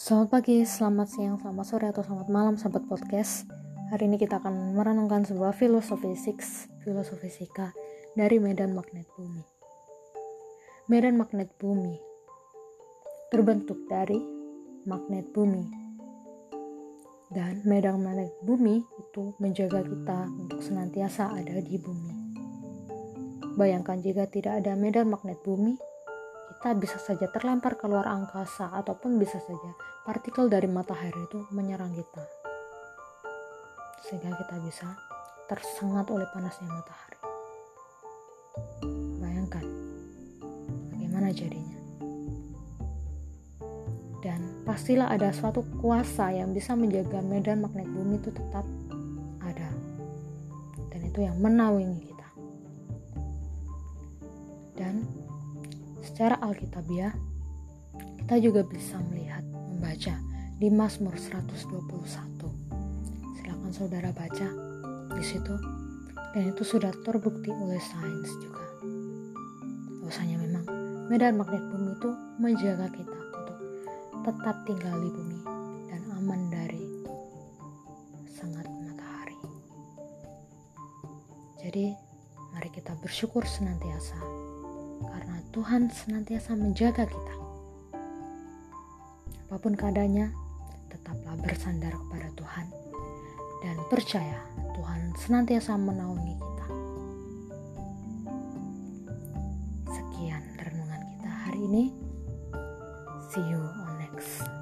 Selamat pagi, selamat siang, selamat sore, atau selamat malam sahabat podcast. Hari ini kita akan merenungkan sebuah filosofi six, filosofi fisika dari medan magnet bumi. Medan magnet bumi terbentuk dari magnet bumi. Dan medan magnet bumi itu menjaga kita untuk senantiasa ada di bumi. Bayangkan jika tidak ada medan magnet bumi, kita bisa saja terlempar keluar angkasa ataupun bisa saja partikel dari matahari itu menyerang kita. Sehingga kita bisa tersengat oleh panasnya matahari. Bayangkan bagaimana jadinya? Dan pastilah ada suatu kuasa yang bisa menjaga medan magnet bumi itu tetap ada. Dan itu yang menaungi kita. Dan Secara alkitabiah, kita juga bisa melihat, membaca di Mazmur 121. Silakan saudara baca di situ. Dan itu sudah terbukti oleh sains juga. Bahwasanya memang medan magnet bumi itu menjaga kita untuk tetap tinggal di bumi dan aman dari sangat matahari. Jadi, mari kita bersyukur senantiasa karena Tuhan senantiasa menjaga kita. Apa pun keadaannya, tetaplah bersandar kepada Tuhan dan percaya Tuhan senantiasa menaungi kita. Sekian renungan kita hari ini. See you on next.